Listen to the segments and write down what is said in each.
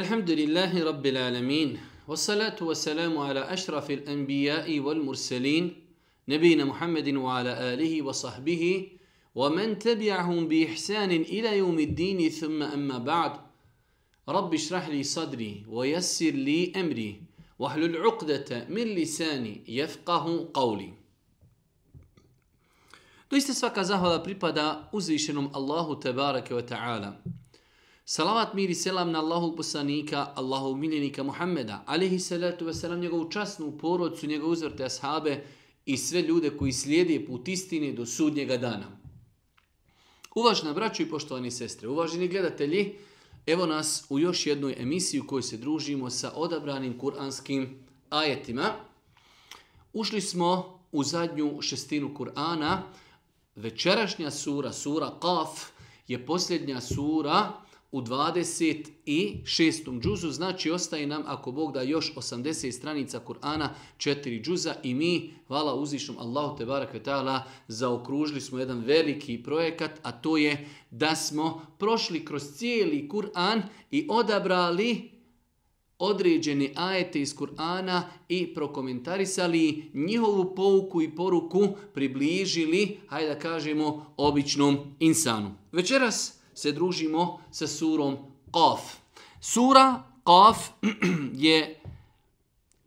الحمد لله رب العالمين والصلاة والسلام على أشرف الأنبياء والمرسلين نبينا محمد وعلى آله وصحبه ومن تبعهم بإحسان إلى يوم الدين ثم أما بعد رب اشرح لي صدري ويسر لي أمري واحلل عقدة من لساني يفقه قولي Doista svaka zahvala pripada uzvišenom Allahu Tebarake wa Ta'ala, Salavat mir i selam na Allahog poslanika, Allahog miljenika Muhammeda, alihi salatu wasalam, njegovu časnu porodcu, njegovu uzvrte ashabe i sve ljude koji slijede put istine do sudnjega dana. Uvažna braću i poštovani sestre, uvaženi gledatelji, evo nas u još jednoj emisiji u kojoj se družimo sa odabranim kuranskim ajetima. Ušli smo u zadnju šestinu Kur'ana. Večerašnja sura, sura Qaf, je posljednja sura koja u 26. džuzu, znači ostaje nam, ako Bog da, još 80 stranica Kur'ana, 4 džuza i mi, hvala uzvišnjom Allahu Tebara Kvetala, zaokružili smo jedan veliki projekat, a to je da smo prošli kroz cijeli Kur'an i odabrali određene ajete iz Kur'ana i prokomentarisali njihovu pouku i poruku približili, hajde da kažemo, običnom insanu. Večeras, se družimo sa surom Qaf. Sura Qaf je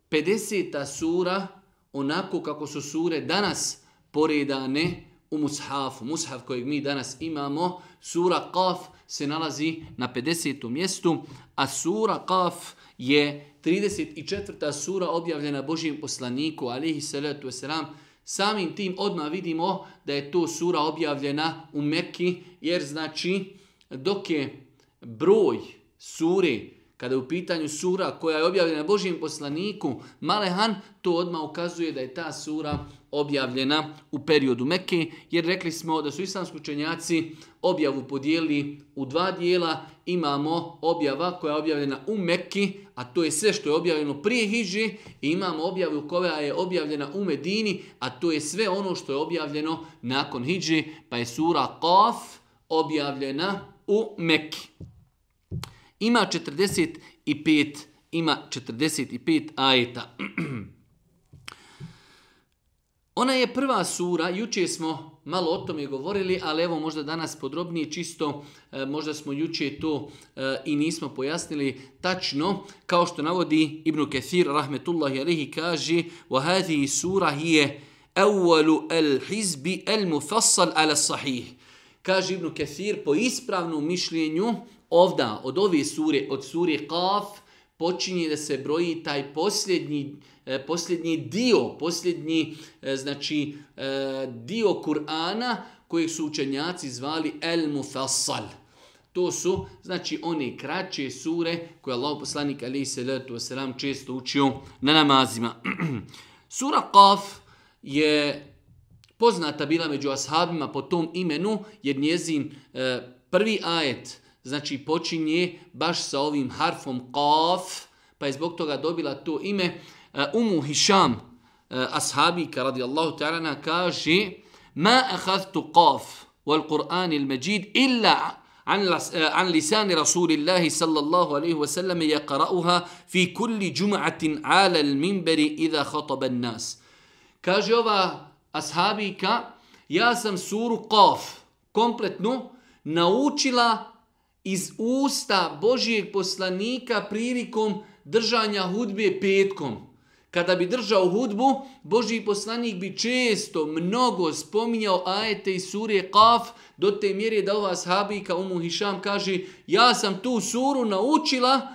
50. sura onako kako su sure danas poredane u Mushafu. Mushaf kojeg mi danas imamo, sura Qaf se nalazi na 50. mjestu, a sura Qaf je 34. sura objavljena Božijem poslaniku, alihi salatu wasalam, Samim tim odmah vidimo da je to sura objavljena u Mekki, jer znači dok je broj suri, kada je u pitanju sura koja je objavljena Božijem poslaniku, Malehan, to odmah ukazuje da je ta sura objavljena u periodu Mekke, jer rekli smo da su islamski učenjaci objavu podijeli u dva dijela. Imamo objava koja je objavljena u Mekki, a to je sve što je objavljeno prije Hiži, i imamo objavu koja je objavljena u Medini, a to je sve ono što je objavljeno nakon Hiži, pa je sura Kaf objavljena u u Mekki. Ima 45 ima 45 ajeta. Ona je prva sura, juče smo malo o tome govorili, ali evo možda danas podrobnije čisto, e, možda smo juče to e, i nismo pojasnili tačno, kao što navodi Ibnu Kathir, rahmetullahi alihi, kaže وَهَذِهِ سُورَ هِيَ أَوَّلُ الْحِزْبِ الْمُفَصَّلْ عَلَى الصَّحِيهِ Kaže Ibnu Kethir, po ispravnom mišljenju, ovda, od ove sure, od sure Kaf, počinje da se broji taj posljednji, e, posljednji dio, posljednji e, znači, e, dio Kur'ana kojeg su učenjaci zvali El Mufassal. To su, znači, one kraće sure koje Allah poslanik alaihi salatu wasalam često učio na namazima. Sura Qaf je poznata bila među ashabima po tom imenu, jer njezin e, prvi ajet znači, počinje baš sa ovim harfom qaf, pa je zbog toga dobila to ime. E, Umu Hišam, e, ashabika radijallahu ta'ala, kaže Ma ahadtu qaf wal Qur'an il Međid illa عن عن لسان رسول الله صلى الله عليه وسلم يقرأها في كل جمعة على المنبر إذا خطب الناس. كاجوا ashabika, ja sam suru Qaf, kompletnu, naučila iz usta Božijeg poslanika prilikom držanja hudbe petkom. Kada bi držao hudbu, Božji poslanik bi često, mnogo spominjao ajete iz surije Qaf, do te mjere da ova sahabika Umu Hišam kaže ja sam tu suru naučila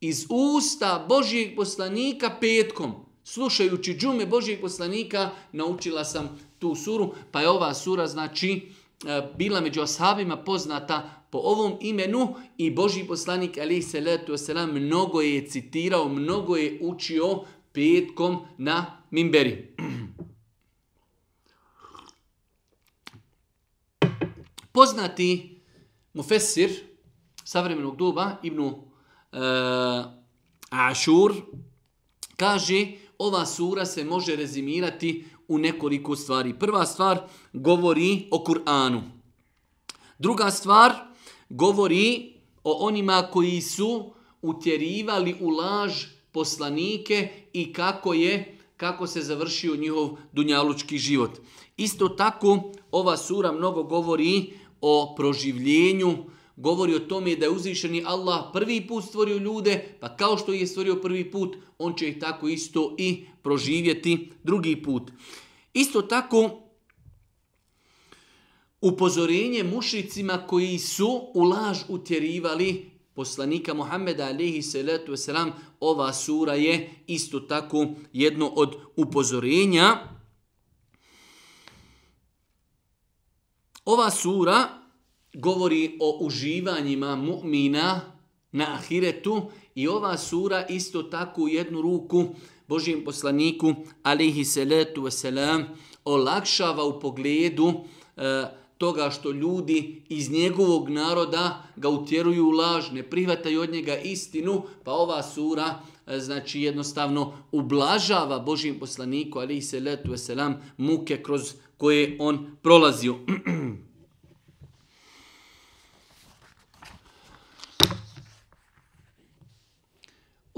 iz usta Božijeg poslanika petkom slušajući džume Božijeg poslanika, naučila sam tu suru, pa je ova sura, znači, e, bila među ashabima poznata po ovom imenu i Božji poslanik, alaih salatu wasalam, mnogo je citirao, mnogo je učio petkom na mimberi. Poznati mufesir savremenog doba, Ibnu e, Ašur, kaže ova sura se može rezimirati u nekoliko stvari. Prva stvar govori o Kur'anu. Druga stvar govori o onima koji su utjerivali u laž poslanike i kako je kako se završio njihov dunjalučki život. Isto tako ova sura mnogo govori o proživljenju, govori o tome da je uzvišeni Allah prvi put stvorio ljude, pa kao što je stvorio prvi put, on će ih tako isto i proživjeti drugi put. Isto tako, upozorenje mušicima koji su u laž utjerivali poslanika Muhammeda alihi salatu wasalam, ova sura je isto tako jedno od upozorenja. Ova sura govori o uživanjima mu'mina na ahiretu i ova sura isto tako u jednu ruku Božijem poslaniku alihi salatu wasalam olakšava u pogledu e, toga što ljudi iz njegovog naroda ga utjeruju u laž, ne prihvataju od njega istinu, pa ova sura e, znači jednostavno ublažava Božijem poslaniku alihi salatu wasalam muke kroz koje on prolazio.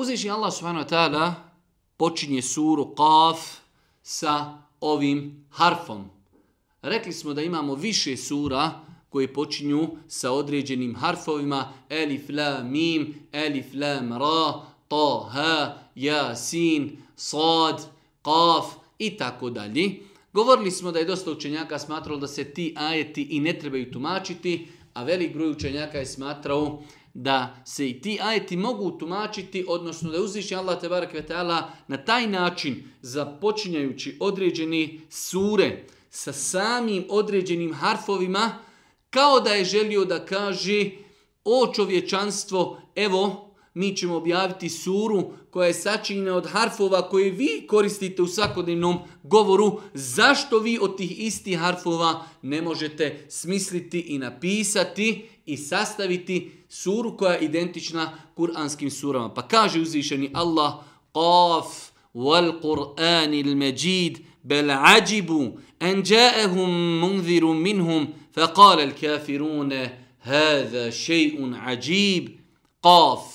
Uzviši Allah subhanahu wa ta'ala počinje suru Qaf sa ovim harfom. Rekli smo da imamo više sura koje počinju sa određenim harfovima Elif, La, Mim, Elif, La, Ra, Ta, Ha, Yasin, Sad, Qaf i tako dalje. Govorili smo da je dosta učenjaka smatralo da se ti ajeti i ne trebaju tumačiti, a velik broj učenjaka je smatrao da se i ti ajeti mogu tumačiti, odnosno da uzviši Allah te barak vetala na taj način započinjajući određeni sure sa samim određenim harfovima kao da je želio da kaže o čovječanstvo, evo, mi ćemo objaviti suru koja je sačinjena od harfova koje vi koristite u svakodnevnom govoru, zašto vi od tih istih harfova ne možete smisliti i napisati i sastaviti harfova suru koja je identična kuranskim surama. Pa kaže uzvišeni Allah, Qaf wal Qur'an il Majid, bel ađibu, en jaehum munzirum minhum, fa kale al kafirune, hada šeyun ađib, Qaf.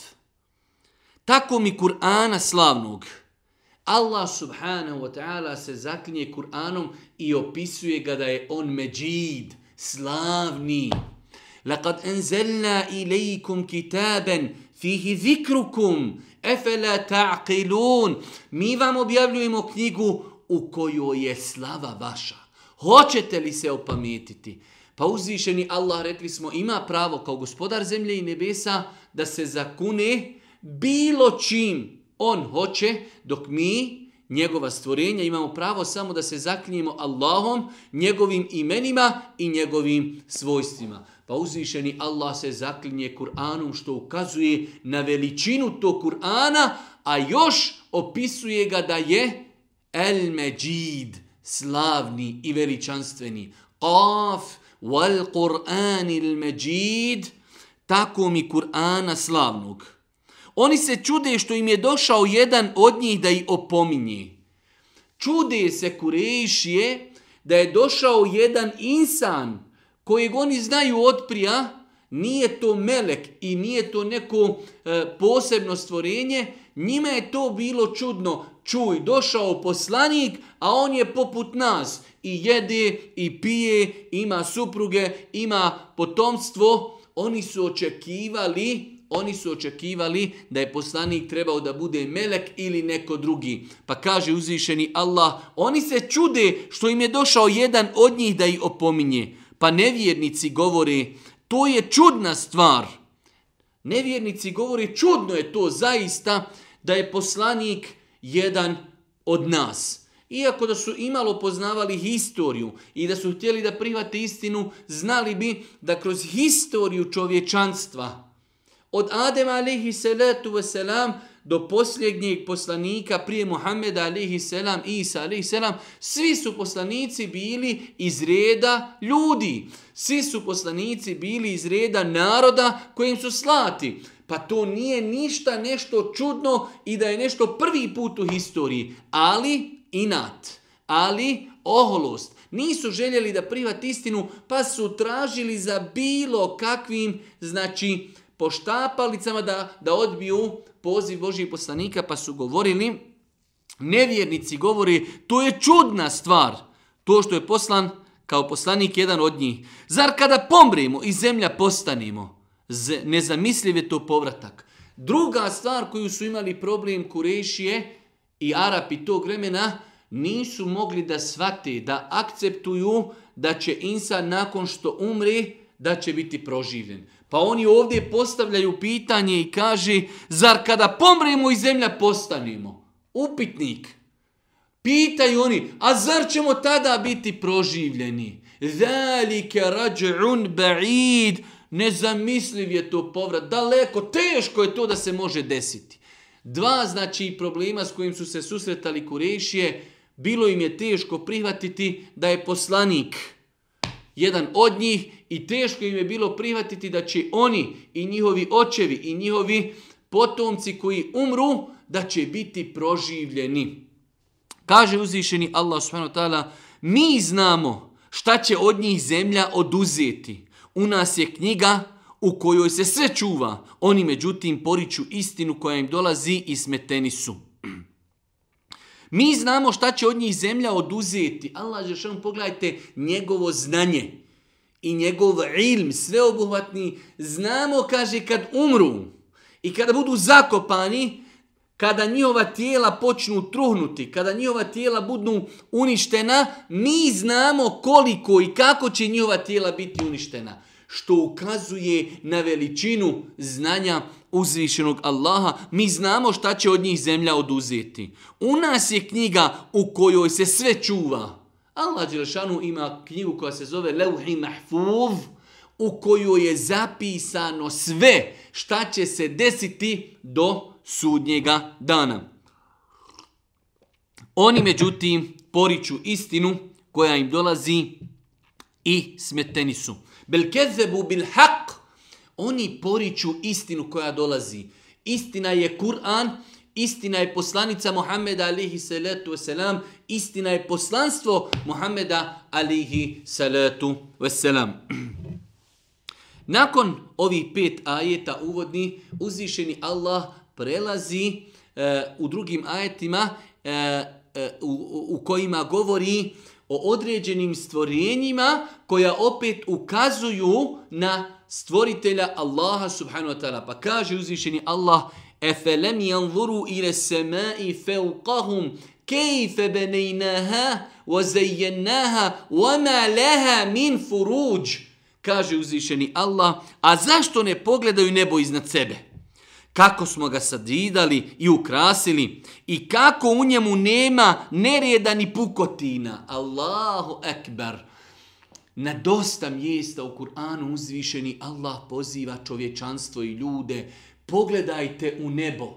Tako mi Kur'ana slavnog, Allah subhanahu wa ta'ala se zaklinje Kur'anom i opisuje ga da je on međid, slavni. لقد انزلنا اليكم كتابا فيه ذكركم افلا تعقلون مي vam objavljujemo knjigu u kojoj je slava vaša hoćete li se opametiti pa uzvišeni Allah rekli smo ima pravo kao gospodar zemlje i nebesa da se zakune bilo čim on hoće dok mi njegova stvorenja imamo pravo samo da se zaklinjemo Allahom, njegovim imenima i njegovim svojstvima. Pa uzvišeni Allah se zaklinje Kur'anom što ukazuje na veličinu to Kur'ana, a još opisuje ga da je El Međid, slavni i veličanstveni. Qaf wal Qur'an il Međid, tako mi Kur'ana slavnog. Oni se čude što im je došao jedan od njih da ih opominje. Čude se Kurejšije da je došao jedan insan, kojeg oni znaju od prija, nije to melek i nije to neko e, posebno stvorenje, njima je to bilo čudno. Čuj, došao poslanik, a on je poput nas. I jede, i pije, ima supruge, ima potomstvo. Oni su očekivali Oni su očekivali da je poslanik trebao da bude melek ili neko drugi. Pa kaže uzvišeni Allah, oni se čude što im je došao jedan od njih da ih opominje pa nevjernici govori to je čudna stvar. Nevjernici govori čudno je to zaista da je poslanik jedan od nas. Iako da su imalo poznavali historiju i da su htjeli da prihvate istinu, znali bi da kroz historiju čovječanstva od Adema alihi salatu wasalam, selam do posljednjeg poslanika prije Muhammeda alihi selam i Isa alihi selam, svi su poslanici bili iz reda ljudi. Svi su poslanici bili iz reda naroda kojim su slati. Pa to nije ništa nešto čudno i da je nešto prvi put u historiji. Ali inat, ali oholost. Nisu željeli da privat istinu, pa su tražili za bilo kakvim, znači, uh, po štapalicama da, da odbiju poziv Božijeg poslanika, pa su govorili, nevjernici govori, to je čudna stvar, to što je poslan kao poslanik jedan od njih. Zar kada pomrimo i zemlja postanimo, nezamisljiv je to povratak. Druga stvar koju su imali problem Kurešije i Arapi tog vremena, nisu mogli da shvate, da akceptuju da će insan nakon što umri, da će biti proživljen. Pa oni ovdje postavljaju pitanje i kaže, zar kada pomremo i zemlja postanemo? Upitnik. Pitaju oni, a zar ćemo tada biti proživljeni? Zalike rađun ba'id, nezamisliv je to povrat, daleko, teško je to da se može desiti. Dva znači problema s kojim su se susretali kurešije, bilo im je teško prihvatiti da je poslanik jedan od njih I teško im je bilo prihvatiti da će oni i njihovi očevi i njihovi potomci koji umru, da će biti proživljeni. Kaže uzvišeni Allah subhanahu ta'ala, mi znamo šta će od njih zemlja oduzeti. U nas je knjiga u kojoj se sve čuva. Oni međutim poriču istinu koja im dolazi i smeteni su. Mi znamo šta će od njih zemlja oduzeti. Allah, Žešan, pogledajte njegovo znanje i njegov ilm sveobuhvatni, znamo, kaže, kad umru i kada budu zakopani, kada njihova tijela počnu truhnuti, kada njihova tijela budu uništena, mi znamo koliko i kako će njihova tijela biti uništena. Što ukazuje na veličinu znanja uzvišenog Allaha, mi znamo šta će od njih zemlja oduzeti. U nas je knjiga u kojoj se sve čuva. Allah Đelešanu ima knjigu koja se zove Leuhi Mahfuz, u koju je zapisano sve šta će se desiti do sudnjega dana. Oni, međutim, poriču istinu koja im dolazi i smeteni su. Bel kezebu bil haq, oni poriču istinu koja dolazi. Istina je Kur'an, istina je poslanica Muhammeda alihi salatu wasalam, istina je poslanstvo Muhammeda alihi salatu wasalam. Nakon ovih pet ajeta uvodni, uzvišeni Allah prelazi e, u drugim ajetima e, e, u, u kojima govori o određenim stvorenjima koja opet ukazuju na stvoritelja Allaha subhanahu wa ta'ala. Pa kaže uzvišeni Allah, أفلم ينظروا إلى السماء فوقهم كيف بنيناها وزيناها وما لها من فروج kaže uzvišeni Allah, a zašto ne pogledaju nebo iznad sebe? Kako smo ga sadidali i ukrasili i kako u njemu nema nerijeda ni pukotina. Allahu ekber. Na dosta mjesta u Kur'anu uzvišeni Allah poziva čovječanstvo i ljude pogledajte u nebo.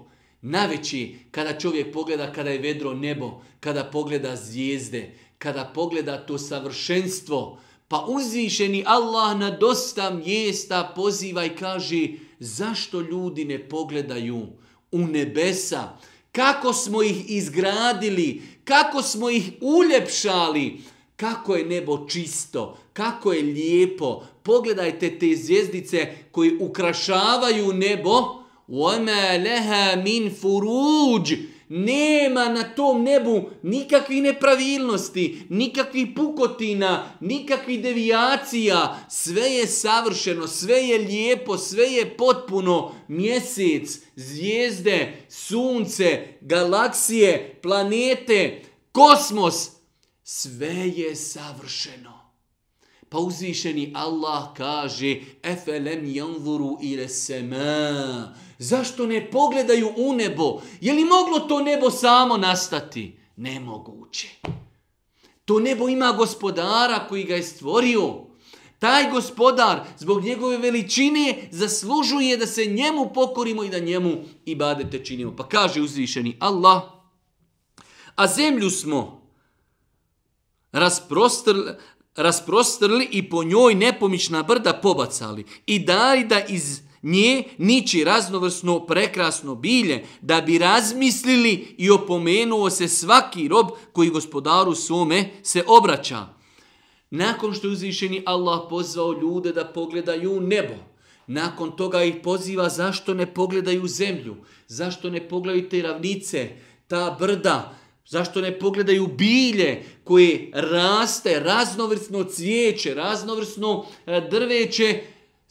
Naveći, kada čovjek pogleda kada je vedro nebo, kada pogleda zvijezde, kada pogleda to savršenstvo, pa uzvišeni Allah na dosta mjesta poziva i kaže zašto ljudi ne pogledaju u nebesa, kako smo ih izgradili, kako smo ih uljepšali, kako je nebo čisto, kako je lijepo. Pogledajte te zvijezdice koji ukrašavaju nebo, وَمَا لَهَا مِنْ فُرُوجِ Nema na tom nebu nikakvi nepravilnosti, nikakvi pukotina, nikakvi devijacija. Sve je savršeno, sve je lijepo, sve je potpuno. Mjesec, zvijezde, sunce, galaksije, planete, kosmos. Sve je savršeno. Pa uzvišeni Allah kaže Efelem janvuru ire sema. Zašto ne pogledaju u nebo? Je li moglo to nebo samo nastati? Nemoguće. To nebo ima gospodara koji ga je stvorio. Taj gospodar zbog njegove veličine zaslužuje da se njemu pokorimo i da njemu i badete činimo. Pa kaže uzvišeni Allah, a zemlju smo rasprostrli, rasprostrli i po njoj nepomična brda pobacali i dali da iz nje niči raznovrsno prekrasno bilje da bi razmislili i opomenuo se svaki rob koji gospodaru svome se obraća. Nakon što je uzvišeni Allah pozvao ljude da pogledaju nebo, nakon toga ih poziva zašto ne pogledaju zemlju, zašto ne pogledaju te ravnice, ta brda, Zašto ne pogledaju bilje koje raste, raznovrsno cvijeće, raznovrsno e, drveće,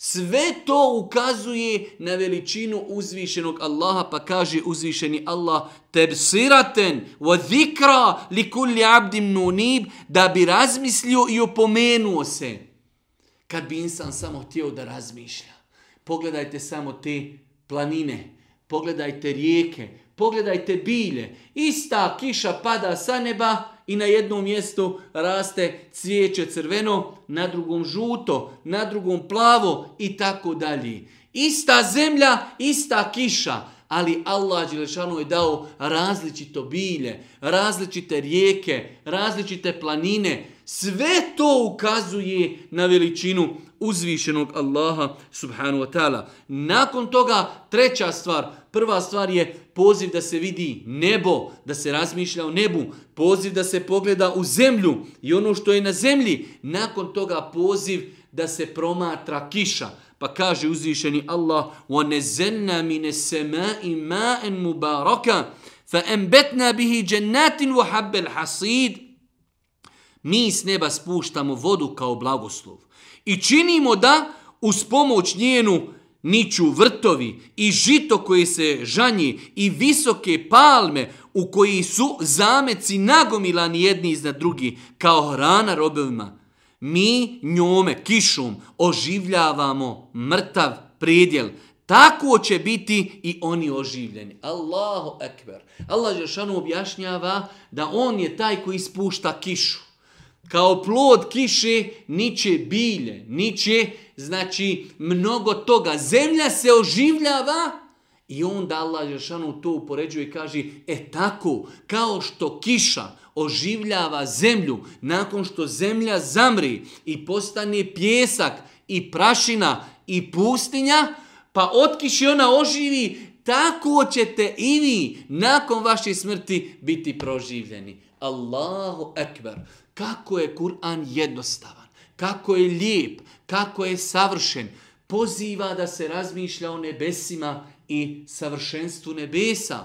Sve to ukazuje na veličinu uzvišenog Allaha, pa kaže uzvišeni Allah tebsiraten wa zikra li kulli abdin nunib da bi razmislio i opomenuo se. Kad bi insan samo htio da razmišlja. Pogledajte samo te planine, pogledajte rijeke, pogledajte bilje, ista kiša pada sa neba i na jednom mjestu raste cvijeće crveno, na drugom žuto, na drugom plavo i tako dalje. Ista zemlja, ista kiša, ali Allah Đelešanu je dao različito bilje, različite rijeke, različite planine, sve to ukazuje na veličinu uzvišenog Allaha subhanu wa ta'ala. Nakon toga treća stvar, prva stvar je poziv da se vidi nebo, da se razmišlja o nebu, poziv da se pogleda u zemlju i ono što je na zemlji, nakon toga poziv da se promatra kiša. Pa kaže uzvišeni Allah, وَنَزَلْنَا مِنَ سَمَاءِ مَاءً مُبَارَكَ فَأَمْبَتْنَا بِهِ جَنَّاتٍ وَحَبَّ الْحَصِيدِ Mi s neba spuštamo vodu kao blagoslov i činimo da uz pomoć njenu niču vrtovi i žito koje se žanji i visoke palme u koji su zameci nagomilani jedni iznad drugi kao hrana robovima, mi njome, kišom, oživljavamo mrtav predjel. Tako će biti i oni oživljeni. Allahu ekber. Allah Žešanu objašnjava da on je taj koji spušta kišu kao plod kiše niče bilje, niče, znači, mnogo toga. Zemlja se oživljava i onda Allah Žešanu to upoređuje i kaže, e tako, kao što kiša oživljava zemlju nakon što zemlja zamri i postane pjesak i prašina i pustinja, pa od kiše ona oživi, tako ćete i vi nakon vaše smrti biti proživljeni. Allahu ekber kako je Kur'an jednostavan, kako je lijep, kako je savršen, poziva da se razmišlja o nebesima i savršenstvu nebesa,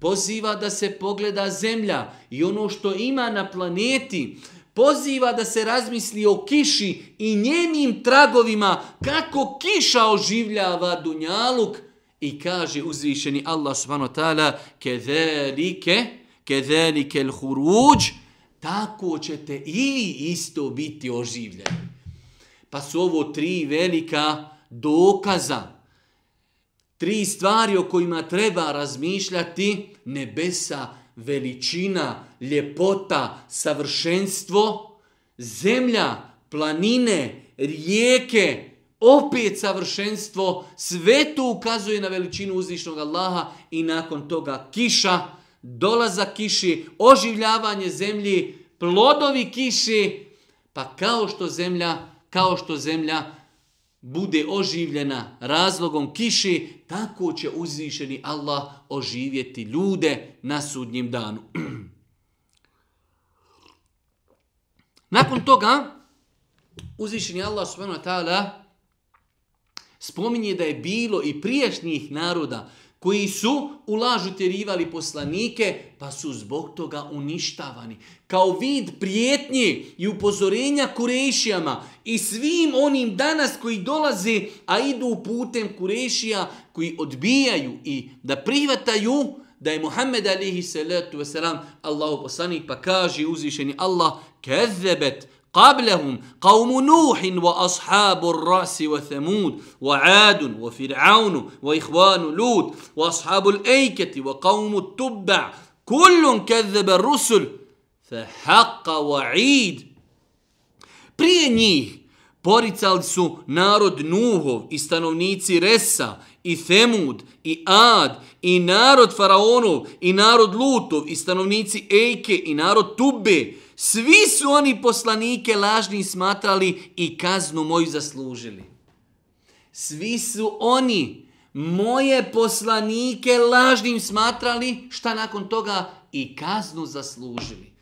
poziva da se pogleda zemlja i ono što ima na planeti, poziva da se razmisli o kiši i njenim tragovima, kako kiša oživljava Dunjaluk i kaže uzvišeni Allah subhanahu wa ta'ala kezelike, kezelike l'huruđ, tako ćete i vi isto biti oživljeni. Pa su ovo tri velika dokaza. Tri stvari o kojima treba razmišljati. Nebesa, veličina, ljepota, savršenstvo. Zemlja, planine, rijeke, opet savršenstvo. Sve to ukazuje na veličinu uzvišnog Allaha i nakon toga kiša. Kiša dolaza kiši, oživljavanje zemlji, plodovi kiši, pa kao što zemlja, kao što zemlja bude oživljena razlogom kiši, tako će uzvišeni Allah oživjeti ljude na sudnjem danu. Nakon toga, uzvišeni Allah subhanahu wa ta'ala spominje da je bilo i priješnjih naroda koji su u lažu terivali poslanike, pa su zbog toga uništavani. Kao vid prijetnje i upozorenja Kurešijama i svim onim danas koji dolaze, a idu putem Kurešija, koji odbijaju i da privataju da je Muhammed alihi salatu wasalam Allahu poslanik, pa kaže uzvišeni Allah, kezebet, قبلهم قوم نوح واصحاب الراس وثمود وعاد وفرعون واخوان لوط واصحاب الايكه وقوم التبع كل كذب الرسل فحق وعيد prije njih poricali su narod Nuhov i stanovnici Resa i Themud i Ad i narod Faraonov i narod Lutov i stanovnici Ejke i narod Tube svi su oni poslanike lažni smatrali i kaznu moju zaslužili. Svi su oni moje poslanike lažnim smatrali, šta nakon toga i kaznu zaslužili.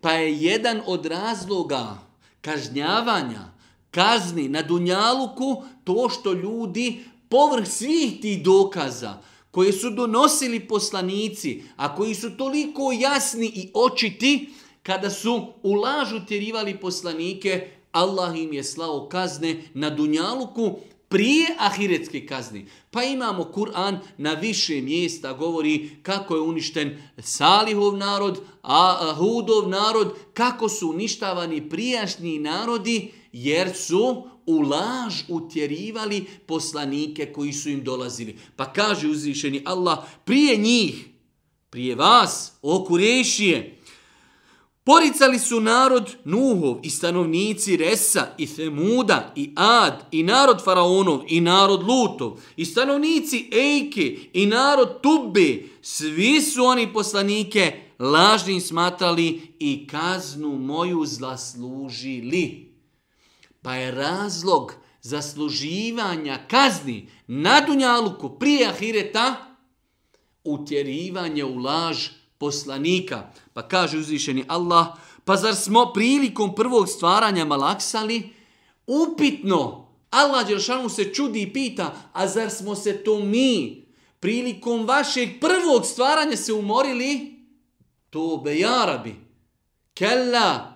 Pa je jedan od razloga kažnjavanja, kazni na Dunjaluku, to što ljudi povrh svih tih dokaza koje su donosili poslanici, a koji su toliko jasni i očiti, kada su u lažu tjerivali poslanike, Allah im je slao kazne na Dunjaluku prije ahiretske kazne. Pa imamo Kur'an na više mjesta govori kako je uništen Salihov narod, a Hudov narod, kako su uništavani prijašnji narodi jer su u laž utjerivali poslanike koji su im dolazili. Pa kaže uzvišeni Allah, prije njih, prije vas, o Kurešije, Poricali su narod Nuhov i stanovnici Resa i Themuda i Ad i narod Faraonov i narod Lutov i stanovnici Ejke i narod Tube. Svi su oni poslanike lažnim smatrali i kaznu moju zaslužili. Pa je razlog zasluživanja kazni na Dunjaluku prije Ahireta utjerivanje u laž lažnosti poslanika. Pa kaže uzvišeni Allah, pa zar smo prilikom prvog stvaranja malaksali? Upitno! Allah Đeršanu se čudi i pita, a zar smo se to mi prilikom vašeg prvog stvaranja se umorili? To be jarabi! Kella!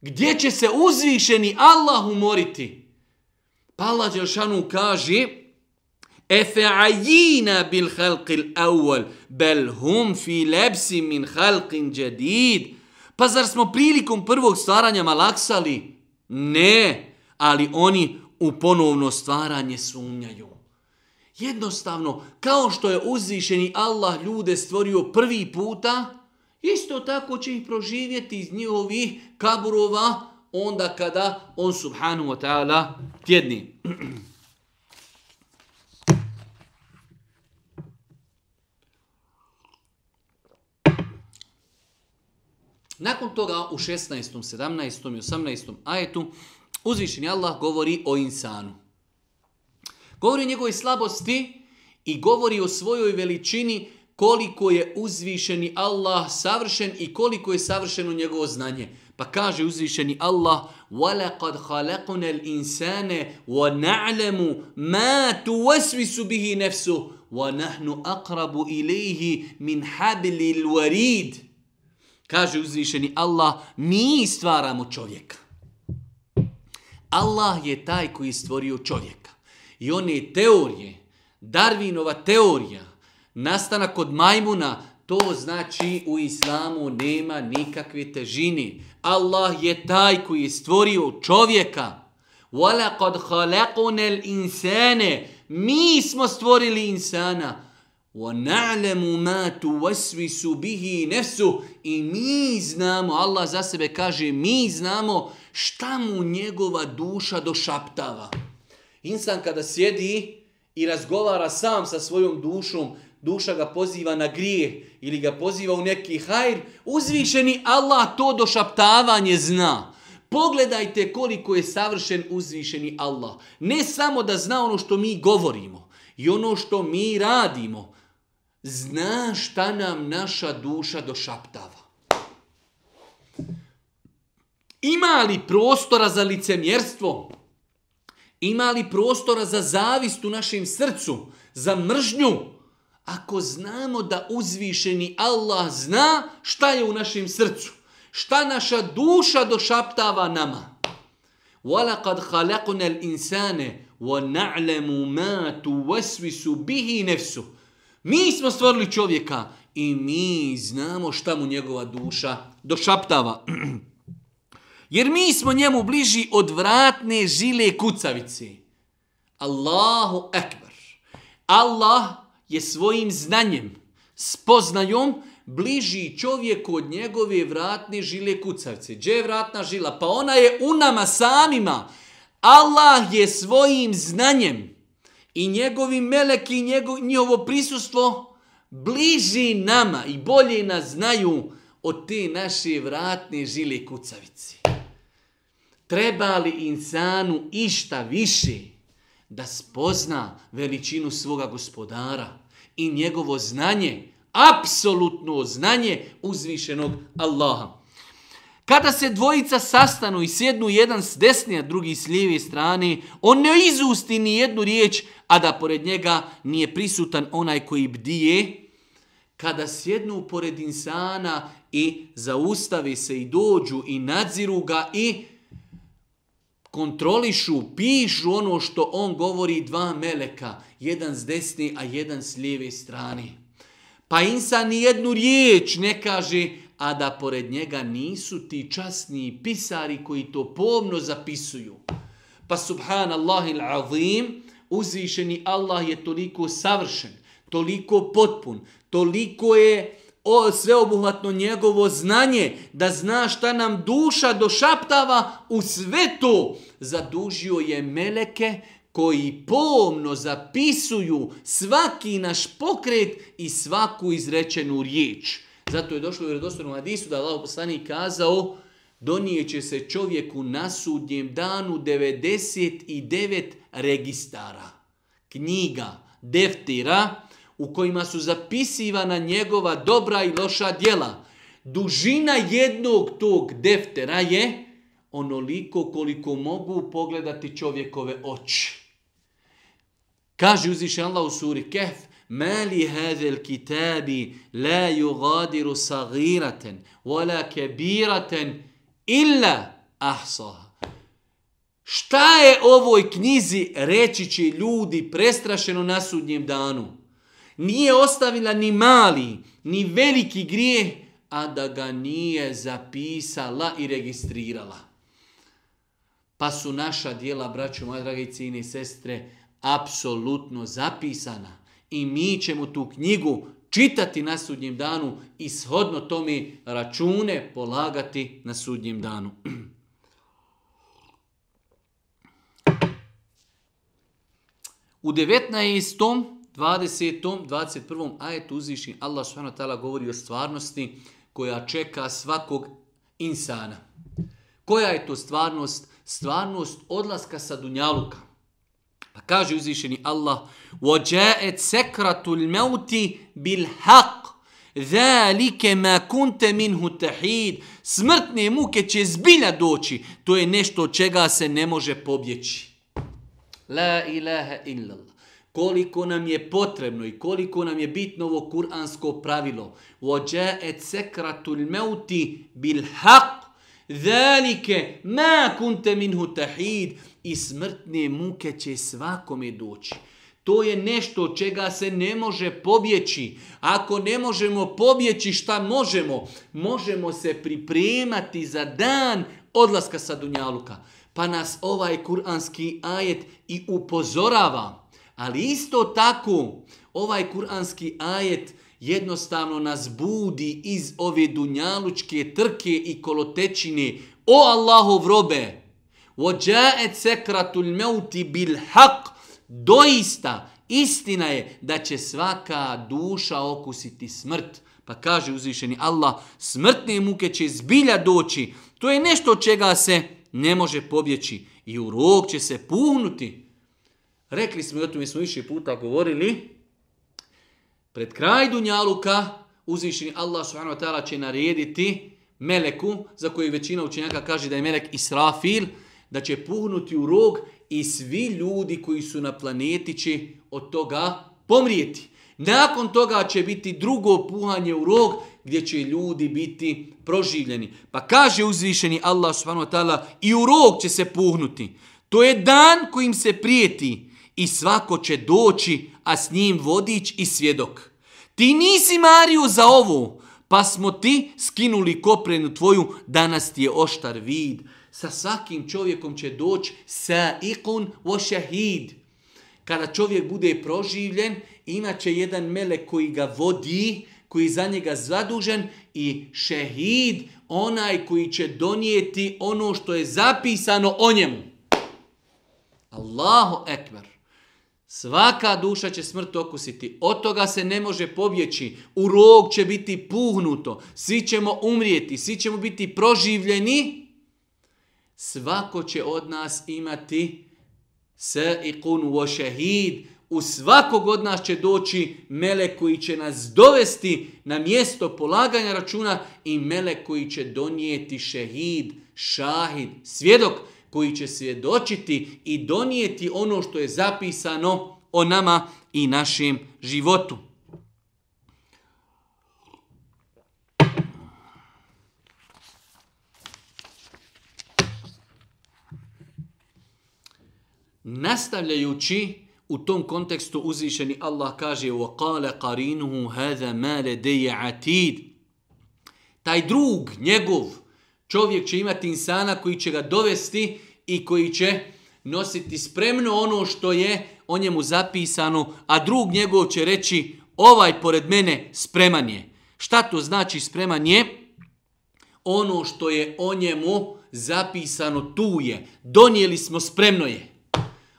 Gdje će se uzvišeni Allah umoriti? Pa Allah Đeršanu kaže, kaže, efe'ajina bil halqil awal, bel hum fi lepsi min halqin jadid. Pa zar smo prilikom prvog stvaranja malaksali? Ne, ali oni u ponovno stvaranje sumnjaju. Jednostavno, kao što je uzvišeni Allah ljude stvorio prvi puta, isto tako će ih proživjeti iz njihovih kaburova onda kada on subhanu wa ta'ala tjedni. Nakon toga u 16., 17. i 18. ajetu uzvišeni Allah govori o insanu. Govori o njegovoj slabosti i govori o svojoj veličini koliko je uzvišeni Allah savršen i koliko je savršeno njegovo znanje. Pa kaže uzvišeni Allah وَلَقَدْ خَلَقُنَ الْإِنسَانَ وَنَعْلَمُ مَا تُوَسْوِسُ بِهِ نَفْسُهُ وَنَحْنُ أَقْرَبُ إِلَيْهِ مِنْ حَبْلِ الْوَرِيدِ Kaže uzvišeni Allah, mi stvaramo čovjeka. Allah je taj koji je stvorio čovjeka. I one teorije, Darwinova teorija, nastana kod majmuna, to znači u islamu nema nikakve težine. Allah je taj koji je stvorio čovjeka. وَلَقَدْ خَلَقُنَ الْإِنْسَانَ Mi smo stvorili insana. وَنَعْلَمُ مَا تُوَسْوِسُ بِهِ نَفْسُ I mi znamo, Allah za sebe kaže, mi znamo šta mu njegova duša došaptava. Insan kada sjedi i razgovara sam sa svojom dušom, duša ga poziva na grijeh ili ga poziva u neki hajr, uzvišeni Allah to došaptavanje zna. Pogledajte koliko je savršen uzvišeni Allah. Ne samo da zna ono što mi govorimo i ono što mi radimo – zna šta nam naša duša došaptava. Ima li prostora za licemjerstvo? Ima li prostora za zavist u našem srcu? Za mržnju? Ako znamo da uzvišeni Allah zna šta je u našem srcu, šta naša duša došaptava nama. وَلَقَدْ خَلَقُنَ الْإِنسَانَ وَنَعْلَمُ مَا تُوَسْوِسُ بِهِ نَفْسُ Mi smo stvorili čovjeka i mi znamo šta mu njegova duša došaptava. Jer mi smo njemu bliži od vratne žile kucavice. Allahu ekber. Allah je svojim znanjem, spoznajom, bliži čovjeku od njegove vratne žile kucavice. Gdje je vratna žila? Pa ona je u nama samima. Allah je svojim znanjem, i njegovi meleki i njegov, njihovo prisustvo bliži nama i bolje nas znaju od te naše vratne žile kucavici. Treba li insanu išta više da spozna veličinu svoga gospodara i njegovo znanje, apsolutno znanje uzvišenog Allaha. Kada se dvojica sastanu i sjednu jedan s desne, a drugi s lijeve strane, on ne izusti ni jednu riječ, a da pored njega nije prisutan onaj koji bdije, kada sjednu pored insana i zaustavi se i dođu i nadziru ga i kontrolišu, pišu ono što on govori dva meleka, jedan s desne, a jedan s lijeve strane. Pa insan ni jednu riječ ne kaže, a da pored njega nisu ti časni pisari koji to pomno zapisuju. Pa subhanallahil azim, uzvišeni Allah je toliko savršen, toliko potpun, toliko je o, sveobuhvatno njegovo znanje da zna šta nam duša došaptava u svetu. Zadužio je meleke koji pomno zapisuju svaki naš pokret i svaku izrečenu riječ. Zato je došlo u vjerodostojnom hadisu da Allah poslanik kazao donijeće se čovjeku na sudnjem danu 99 registara, knjiga, deftira, u kojima su zapisivana njegova dobra i loša djela. Dužina jednog tog deftera je onoliko koliko mogu pogledati čovjekove oči. Kaže uziš Allah u suri Kehf, Mali hadel kitabi la yugadiru sagiraten, wala kebiraten, illa ahsah. Šta je ovoj knjizi reći će ljudi prestrašeno na sudnjem danu? Nije ostavila ni mali, ni veliki grijeh, a da ga nije zapisala i registrirala. Pa su naša dijela, braćo moje drage cijine i sestre, apsolutno zapisana. I mi ćemo tu knjigu čitati na sudnjem danu i shodno tome račune polagati na sudnjem danu. U 19. 20. 21. Allah subhanahu wa ta'ala govori o stvarnosti koja čeka svakog insana. Koja je to stvarnost? Stvarnost odlaska sa dunjalukama. Pa kaže uzvišeni Allah, وَجَاءَتْ سَكْرَةُ الْمَوْتِ بِالْحَقِّ ذَلِكَ مَا كُنْتَ مِنْهُ تَحِيدُ Smrtne muke će zbilja doći, to je nešto od čega se ne može pobjeći. La ilaha illallah. Koliko nam je potrebno i koliko nam je bitno ovo kuransko pravilo. وَجَاءَتْ سَكْرَةُ الْمَوْتِ بِالْحَقِّ ذَلِكَ مَا كُنْتَ مِنْهُ تَحِيدُ i smrtne muke će svakome doći. To je nešto od čega se ne može pobjeći. Ako ne možemo pobjeći, šta možemo? Možemo se pripremati za dan odlaska sa Dunjaluka. Pa nas ovaj kuranski ajet i upozorava. Ali isto tako, ovaj kuranski ajet jednostavno nas budi iz ove dunjalučke trke i kolotečine. O Allahov robe! robe! وَجَاءَتْ سَكْرَةُ الْمَوْتِ بِالْحَقِّ Doista, istina je da će svaka duša okusiti smrt. Pa kaže uzvišeni Allah, smrtne muke će zbilja doći. To je nešto od čega se ne može pobjeći. I u rok će se puhnuti. Rekli smo, i o tome smo više puta govorili, pred kraj Dunjaluka uzvišeni Allah subhanahu wa ta'ala će narediti meleku, za koju većina učenjaka kaže da je melek Israfil, da će puhnuti u rog i svi ljudi koji su na planeti će od toga pomrijeti. Nakon toga će biti drugo puhanje u rog gdje će ljudi biti proživljeni. Pa kaže uzvišeni Allah subhanahu wa ta'ala i u rog će se puhnuti. To je dan kojim se prijeti i svako će doći, a s njim vodič i svjedok. Ti nisi Mariju za ovo, pa smo ti skinuli koprenu tvoju, danas ti je oštar vid sa svakim čovjekom će doći sa ikun wa shahid. Kada čovjek bude proživljen, imaće jedan melek koji ga vodi, koji za njega zadužen i šehid, onaj koji će donijeti ono što je zapisano o njemu. Allahu ekber. Svaka duša će smrt okusiti. Od toga se ne može pobjeći. U rog će biti puhnuto. Svi ćemo umrijeti. Svi ćemo biti proživljeni svako će od nas imati saikun wa shahid u svakog od nas će doći melek koji će nas dovesti na mjesto polaganja računa i melek koji će donijeti šehid, šahid, svjedok koji će svjedočiti i donijeti ono što je zapisano o nama i našem životu. Nastavljajući u tom kontekstu uzvišeni Allah kaže وَقَالَ قَرِينُهُ هَذَا مَا لَدَيَ عَتِيد Taj drug, njegov, čovjek će imati insana koji će ga dovesti i koji će nositi spremno ono što je o njemu zapisano, a drug njegov će reći ovaj pored mene spreman je. Šta to znači spreman je? Ono što je o njemu zapisano tu je. Donijeli smo spremno je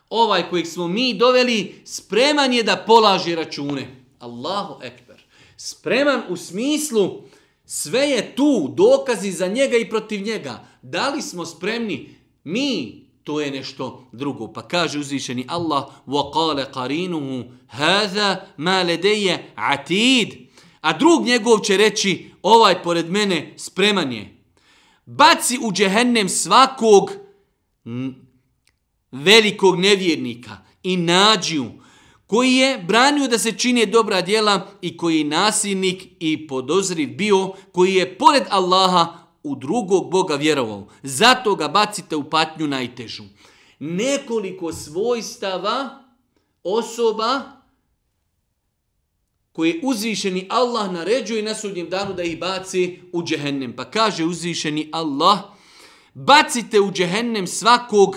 ovaj kojeg smo mi doveli, spreman je da polaže račune. Allahu ekber. Spreman u smislu, sve je tu, dokazi za njega i protiv njega. Da li smo spremni? Mi, to je nešto drugo. Pa kaže uzvišeni Allah, وَقَالَ قَرِينُهُ هَذَا مَا لَدَيَ عَتِيد A drug njegov će reći, ovaj pored mene spreman je. Baci u džehennem svakog velikog nevjernika i nađiju koji je branio da se čine dobra djela i koji je nasilnik i podozriv bio koji je pored Allaha u drugog Boga vjerovao. Zato ga bacite u patnju najtežu. Nekoliko svojstava osoba koje uzvišeni Allah naređuje na sudnjem danu da ih baci u džehennem. Pa kaže uzvišeni Allah, bacite u džehennem svakog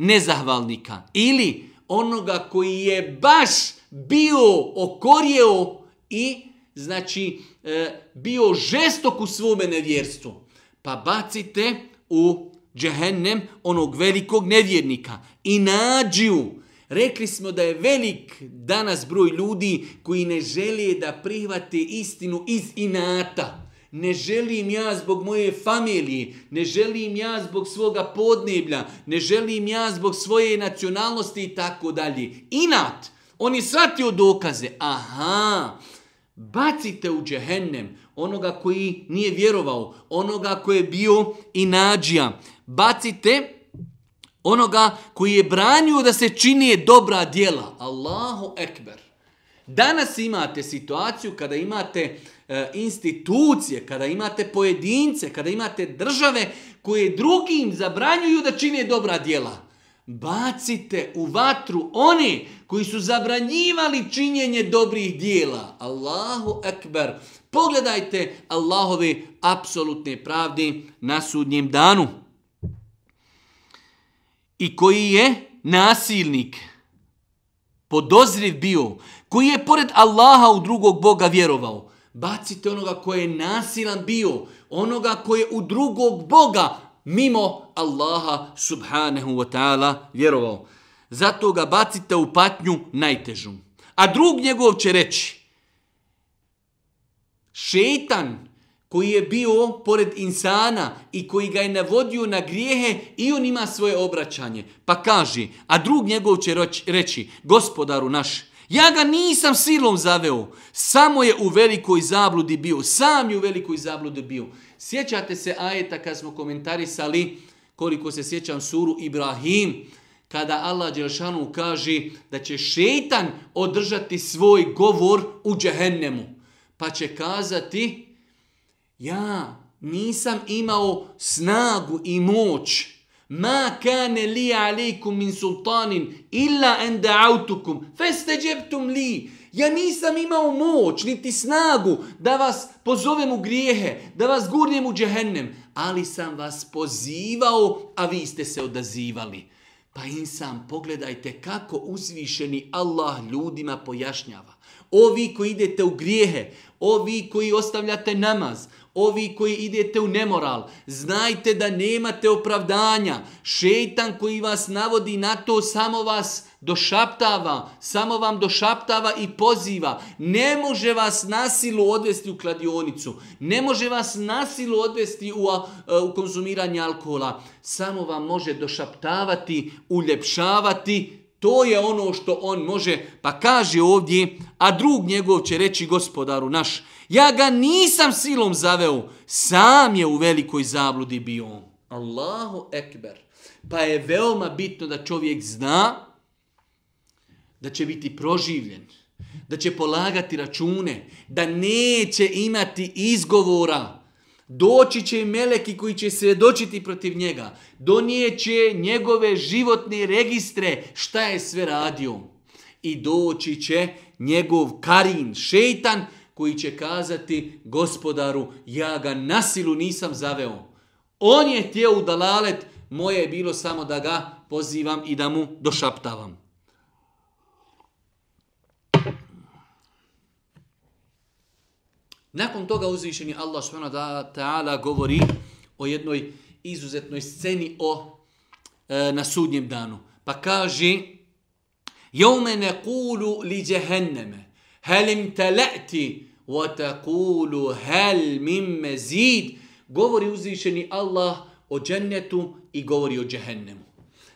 nezahvalnika ili onoga koji je baš bio okorjeo i znači e, bio žestok u svome nevjerstvu. Pa bacite u džehennem onog velikog nevjernika i nađiju. Rekli smo da je velik danas broj ljudi koji ne želije da prihvate istinu iz inata ne želim ja zbog moje familije, ne želim ja zbog svoga podneblja, ne želim ja zbog svoje nacionalnosti i tako dalje. Inat, on je shvatio dokaze, aha, bacite u džehennem onoga koji nije vjerovao, onoga koji je bio i nađija, bacite onoga koji je branio da se činije dobra djela. Allahu ekber. Danas imate situaciju kada imate uh, E, institucije, kada imate pojedince, kada imate države koje drugim zabranjuju da čine dobra djela, bacite u vatru oni koji su zabranjivali činjenje dobrih dijela. Allahu ekber. Pogledajte Allahove apsolutne pravde na sudnjem danu. I koji je nasilnik, podozriv bio, koji je pored Allaha u drugog Boga vjerovao bacite onoga koje je nasilan bio, onoga koje je u drugog Boga, mimo Allaha subhanahu wa ta'ala vjerovao. Zato ga bacite u patnju najtežu. A drug njegov će reći, šetan koji je bio pored insana i koji ga je navodio na grijehe i on ima svoje obraćanje. Pa kaže, a drug njegov će reći, gospodaru naš, Ja ga nisam silom zaveo, samo je u velikoj zabludi bio, sam je u velikoj zabludi bio. Sjećate se ajeta kad smo komentarisali, koliko se sjećam suru Ibrahim, kada Allah Đelšanu kaže da će šeitan održati svoj govor u džehennemu, pa će kazati, ja nisam imao snagu i moć, ma kane li alejkum min sultanin illa an da'awtukum fastajabtum li ja nisam imao moć niti snagu da vas pozovem u grijehe da vas gurnem u džehennem ali sam vas pozivao a vi ste se odazivali pa insan pogledajte kako uzvišeni Allah ljudima pojašnjava ovi koji idete u grijehe ovi koji ostavljate namaz ovi koji idete u nemoral, znajte da nemate opravdanja. Šeitan koji vas navodi na to samo vas došaptava, samo vam došaptava i poziva. Ne može vas nasilu odvesti u kladionicu, ne može vas nasilu odvesti u, e, u konzumiranje alkohola. Samo vam može došaptavati, uljepšavati, to je ono što on može. Pa kaže ovdje, a drug njegov će reći gospodaru naš, Ja ga nisam silom zaveo, sam je u velikoj zabludi bio. Allahu ekber. Pa je veoma bitno da čovjek zna da će biti proživljen, da će polagati račune, da neće imati izgovora. Doći će meleki koji će svjedočiti protiv njega. Donijeće njegove životne registre šta je sve radio. I doći će njegov karin, šeitan, koji koji će kazati gospodaru, ja ga nasilu nisam zaveo. On je htio udalalet, moje je bilo samo da ga pozivam i da mu došaptavam. Nakon toga uzvišeni Allah subhanahu wa ta'ala govori o jednoj izuzetnoj sceni o e, na sudnjem danu. Pa kaže: "Yawma naqulu li jahannama hal imtala'ti وَتَقُولُ هَلْ مِمْ مَزِيد Govori uzvišeni Allah o džennetu i govori o džehennemu.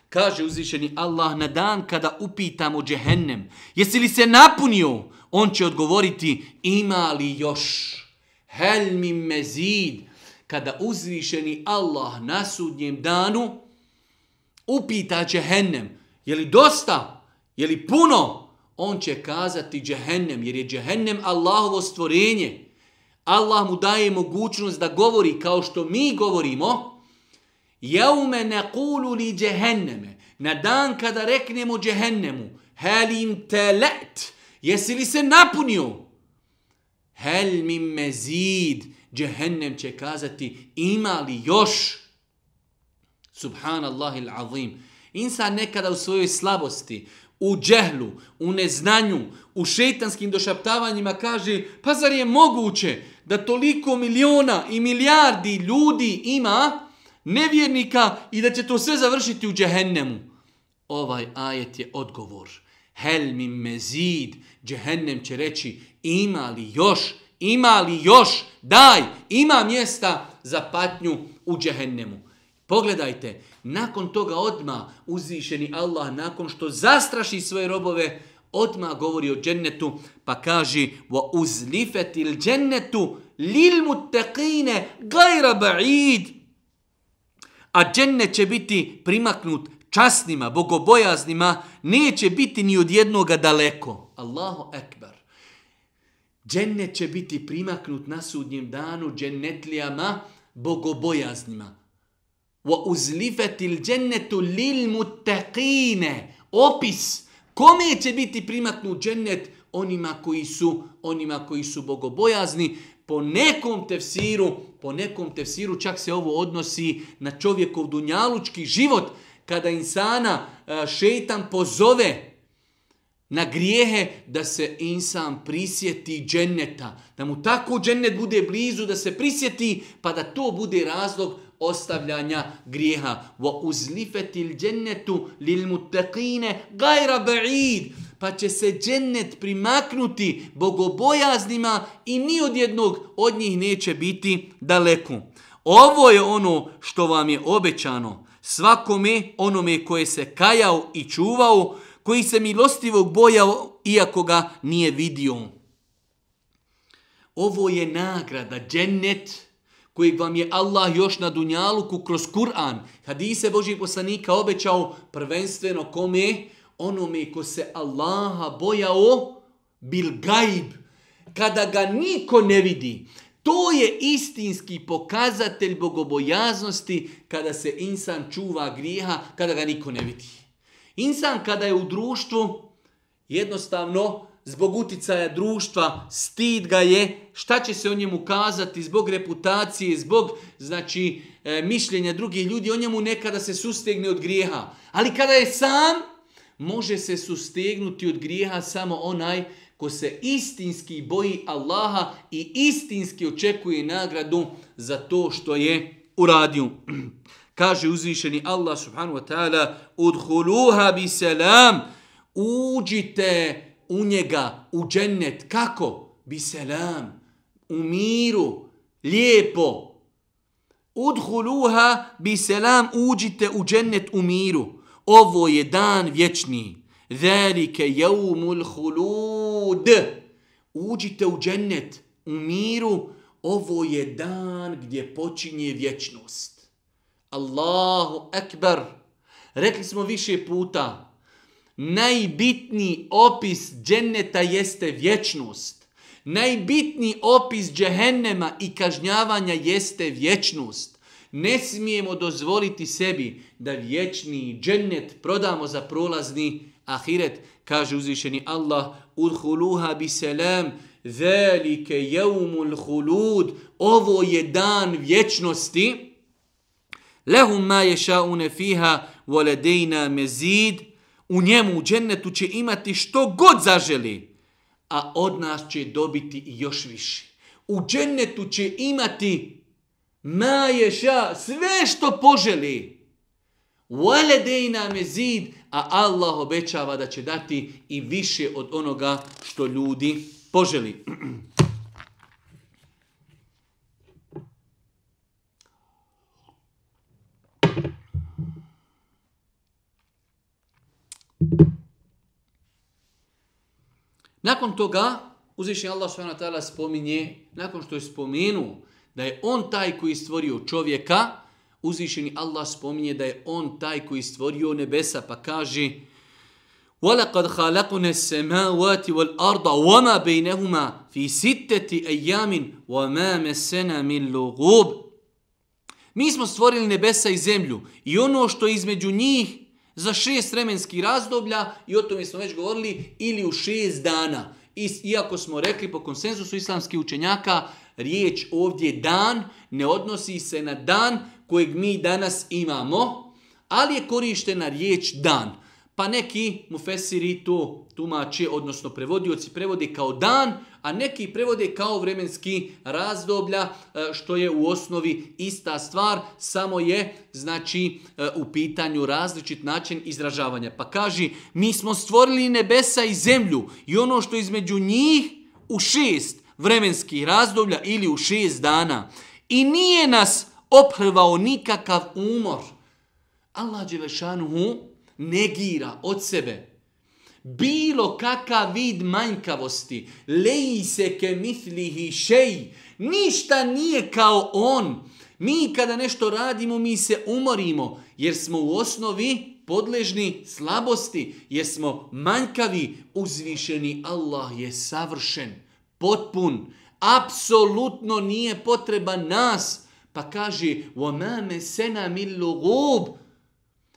Kaže uzvišeni Allah na dan kada upitam o džehennem, jesi li se napunio? On će odgovoriti, ima li još? Hel mi mezid, kada uzvišeni Allah na sudnjem danu upita džehennem, je li dosta, je li puno, on će kazati džehennem, jer je džehennem Allahovo stvorenje. Allah mu daje mogućnost da govori kao što mi govorimo. Jaume ne kulu li džehenneme, na dan kada reknemo džehennemu, helim te let, jesi li se napunio? Hel mim mezid, džehennem će kazati, ima li još? Subhanallah il-azim. Insan nekada u svojoj slabosti, u džehlu, u neznanju, u šetanskim došaptavanjima kaže pa zar je moguće da toliko miliona i milijardi ljudi ima nevjernika i da će to sve završiti u džehennemu? Ovaj ajet je odgovor. Hel mi mezid, džehennem će reći ima li još, ima li još, daj, ima mjesta za patnju u džehennemu. Pogledajte, Nakon toga odma uzvišeni Allah, nakon što zastraši svoje robove, odma govori o džennetu, pa kaže wa uzlifet il džennetu lil muttaqine gajra ba'id. A džennet će biti primaknut časnima, bogobojaznima, neće biti ni od jednoga daleko. Allahu ekber. Džennet će biti primaknut na sudnjem danu džennetlijama, bogobojaznima wa uzlifatil jannatu lil muttaqin opis kome će biti primatnu džennet onima koji su onima koji su bogobojazni po nekom tefsiru po nekom tefsiru čak se ovo odnosi na čovjekov dunjalučki život kada insana e, šejtan pozove na grijehe da se insan prisjeti dženneta, da mu tako džennet bude blizu, da se prisjeti, pa da to bude razlog ostavljanja grijeha. Wa uzlifeti l'đennetu lil mutteqine gajra ba'id. Pa će se džennet primaknuti bogobojaznima i ni od jednog od njih neće biti daleko. Ovo je ono što vam je obećano svakome onome koje se kajao i čuvao, koji se milostivog bojao iako ga nije vidio. Ovo je nagrada džennet džennet kojeg vam je Allah još na dunjaluku kroz Kur'an, hadise Božih poslanika obećao prvenstveno kome? Onome ko se Allaha bojao bil gaib, kada ga niko ne vidi. To je istinski pokazatelj bogobojaznosti kada se insan čuva grijeha, kada ga niko ne vidi. Insan kada je u društvu, jednostavno, zbog uticaja društva, stid ga je, šta će se o njemu kazati zbog reputacije, zbog znači e, mišljenja drugih ljudi, o njemu nekada se sustegne od grijeha. Ali kada je sam, može se sustegnuti od grijeha samo onaj ko se istinski boji Allaha i istinski očekuje nagradu za to što je uradio. Kaže uzvišeni Allah subhanahu wa ta'ala, udhuluha bi selam, uđite u njega, u džennet. Kako? Bi selam. U miru. Lijepo. Udhuluha bi selam. Uđite u džennet u miru. Ovo je dan vječni. Zalike jeumul hulud. Uđite u džennet u miru. Ovo je dan gdje počinje vječnost. Allahu akbar. Rekli smo više puta najbitniji opis dženneta jeste vječnost. Najbitniji opis džehennema i kažnjavanja jeste vječnost. Ne smijemo dozvoliti sebi da vječni džennet prodamo za prolazni ahiret, kaže uzvišeni Allah, Urhuluha bi selam, velike jeumul hulud, ovo je dan vječnosti, lehum ma ješaune fiha, voledejna mezid, U njemu, u džennetu će imati što god zaželi, a od nas će dobiti i još više. U džennetu će imati maješa, sve što poželi. Waledejna mezid, a Allah obećava da će dati i više od onoga što ljudi poželi. Nakon toga, uzvišenje Allah s.w.t. spominje, nakon što je spomenuo da je on taj koji stvorio čovjeka, uzvišeni Allah spominje da je on taj koji stvorio nebesa, pa kaže وَلَقَدْ خَلَقُنَ السَّمَاوَاتِ وَالْأَرْضَ وَمَا بَيْنَهُمَا فِي سِتَّتِ اَيَّامٍ وَمَا مَسَنَا مِنْ لُغُوبٍ Mi smo stvorili nebesa i zemlju i ono što je između njih za šest vremenskih razdoblja i o tome smo već govorili ili u šest dana. I, iako smo rekli po konsenzusu islamskih učenjaka, riječ ovdje dan ne odnosi se na dan kojeg mi danas imamo, ali je korištena riječ dan. Pa neki mufesiri to tumače, odnosno prevodioci prevode kao dan, a neki prevode kao vremenski razdoblja, e, što je u osnovi ista stvar, samo je znači e, u pitanju različit način izražavanja. Pa kaži, mi smo stvorili nebesa i zemlju i ono što između njih u šest vremenskih razdoblja ili u šest dana i nije nas ophrvao nikakav umor. Allah Đelešanuhu, negira od sebe bilo kakav vid manjkavosti, leji se ke mithlihi šeji, ništa nije kao on. Mi kada nešto radimo, mi se umorimo, jer smo u osnovi podležni slabosti, jer smo manjkavi, uzvišeni Allah je savršen, potpun, apsolutno nije potreba nas. Pa kaže, وَمَا مَسَنَا مِلُّ غُوبُ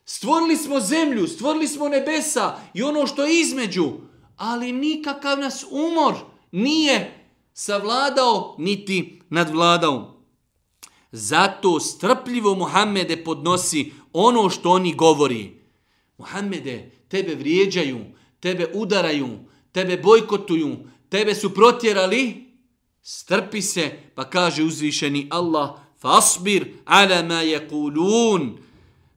Stvorili smo zemlju, stvorili smo nebesa i ono što je između, ali nikakav nas umor nije savladao niti nadvladao. Zato strpljivo Muhammede podnosi ono što oni govori. Muhammede, tebe vrijeđaju, tebe udaraju, tebe bojkotuju, tebe su protjerali, strpi se, pa kaže uzvišeni Allah, fasbir ala ma yekulun.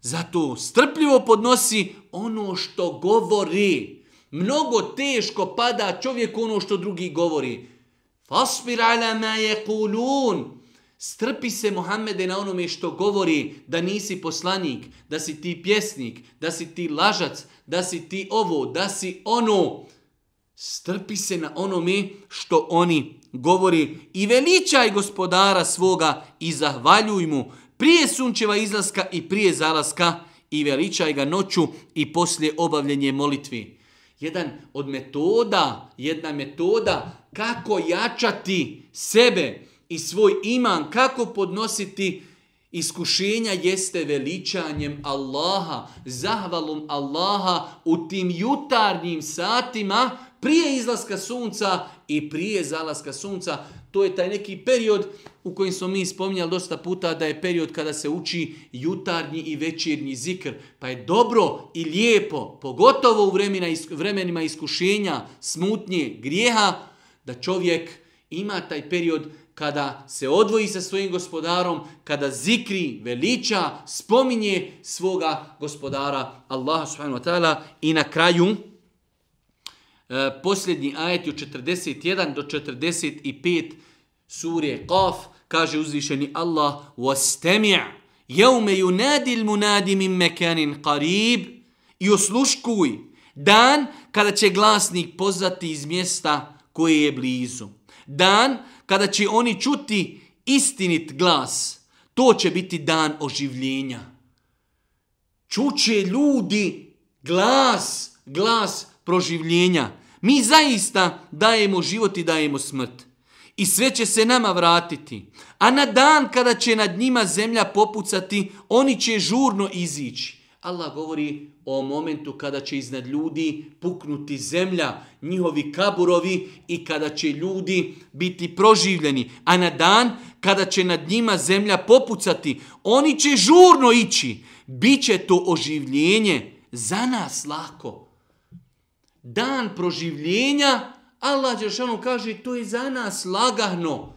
Zato strpljivo podnosi ono što govori. Mnogo teško pada čovjek ono što drugi govori. Fasbir ala ma yaqulun. Strpi se Muhammede na onome što govori da nisi poslanik, da si ti pjesnik, da si ti lažac, da si ti ovo, da si ono. Strpi se na onome što oni govori i veličaj gospodara svoga i zahvaljuj mu prije sunčeva izlaska i prije zalaska i veličaj ga noću i poslije obavljenje molitvi. Jedan od metoda, jedna metoda kako jačati sebe i svoj iman, kako podnositi iskušenja jeste veličanjem Allaha, zahvalom Allaha u tim jutarnjim satima prije izlaska sunca i prije zalaska sunca. To je taj neki period u kojem smo mi spominjali dosta puta da je period kada se uči jutarnji i večernji zikr. Pa je dobro i lijepo, pogotovo u vremena, vremenima iskušenja, smutnje, grijeha, da čovjek ima taj period kada se odvoji sa svojim gospodarom, kada zikri, veliča, spominje svoga gospodara Allaha subhanahu wa ta'ala i na kraju... E, posljednji ajeti od 41 do 45 surje Qaf, kaže uzvišeni Allah, وَاسْتَمِعْ يَوْمَ يُنَادِ الْمُنَادِ مِمْ مَكَانٍ قَرِيبٍ i osluškuj dan kada će glasnik pozvati iz mjesta koje je blizu. Dan kada će oni čuti istinit glas. To će biti dan oživljenja. Čuće ljudi glas, glas proživljenja. Mi zaista dajemo život i dajemo smrt. I sve će se nama vratiti. A na dan kada će nad njima zemlja popucati, oni će žurno izići. Allah govori o momentu kada će iznad ljudi puknuti zemlja, njihovi kaburovi i kada će ljudi biti proživljeni. A na dan kada će nad njima zemlja popucati, oni će žurno ići. Biće to oživljenje za nas lako dan proživljenja, Allah Đeršanu kaže, to je za nas lagahno.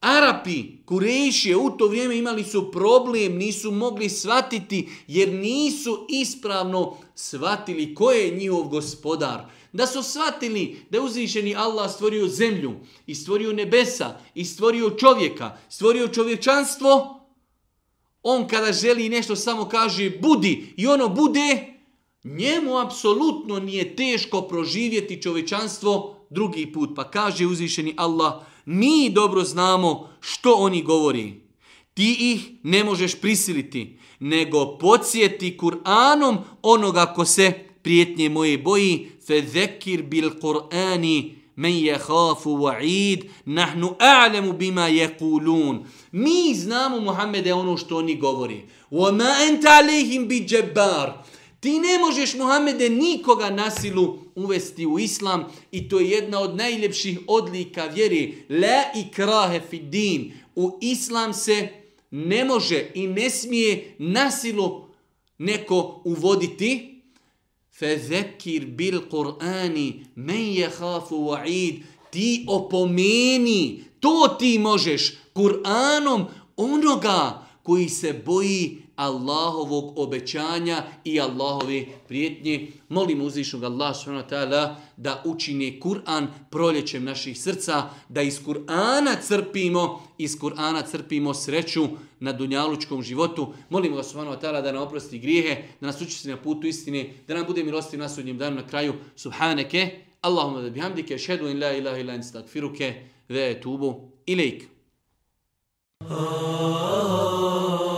Arapi, Kurejšije, u to vrijeme imali su problem, nisu mogli shvatiti, jer nisu ispravno shvatili ko je njihov gospodar. Da su shvatili da je uzvišeni Allah stvorio zemlju, i stvorio nebesa, i stvorio čovjeka, stvorio čovječanstvo, on kada želi nešto samo kaže budi, i ono bude, budi njemu apsolutno nije teško proživjeti čovečanstvo drugi put. Pa kaže uzvišeni Allah, mi dobro znamo što oni govori. Ti ih ne možeš prisiliti, nego podsjeti Kur'anom onoga ko se prijetnje moje boji. Fezekir bil Kur'ani men je hafu wa'id, nahnu a'lemu bima je kulun. Mi znamo, Muhammede, ono što oni govori. Wa ma enta alihim bi džebar. Wa Ti ne možeš, Muhammede, nikoga nasilu uvesti u islam i to je jedna od najljepših odlika vjeri. La i krahe fi din. U islam se ne može i ne smije nasilu neko uvoditi. Fezekir bil Qur'ani men je hafu wa'id. Ti opomeni, to ti možeš, Kur'anom onoga koji se boji Allahovog obećanja i Allahove prijetnje. Molim uzvišnog Allah s.w.t. da učini Kur'an proljećem naših srca, da iz Kur'ana crpimo, iz Kur'ana crpimo sreću na dunjalučkom životu. Molim ga s.w.t. da nam oprosti grijehe, da nas uči se na putu istine, da nam bude milosti u nasudnjem danu na kraju. Subhaneke, Allahumma da bihamdike, šedu in la ilaha ilan stakfiruke, ve etubu ilaik. Oh, ah. oh, oh.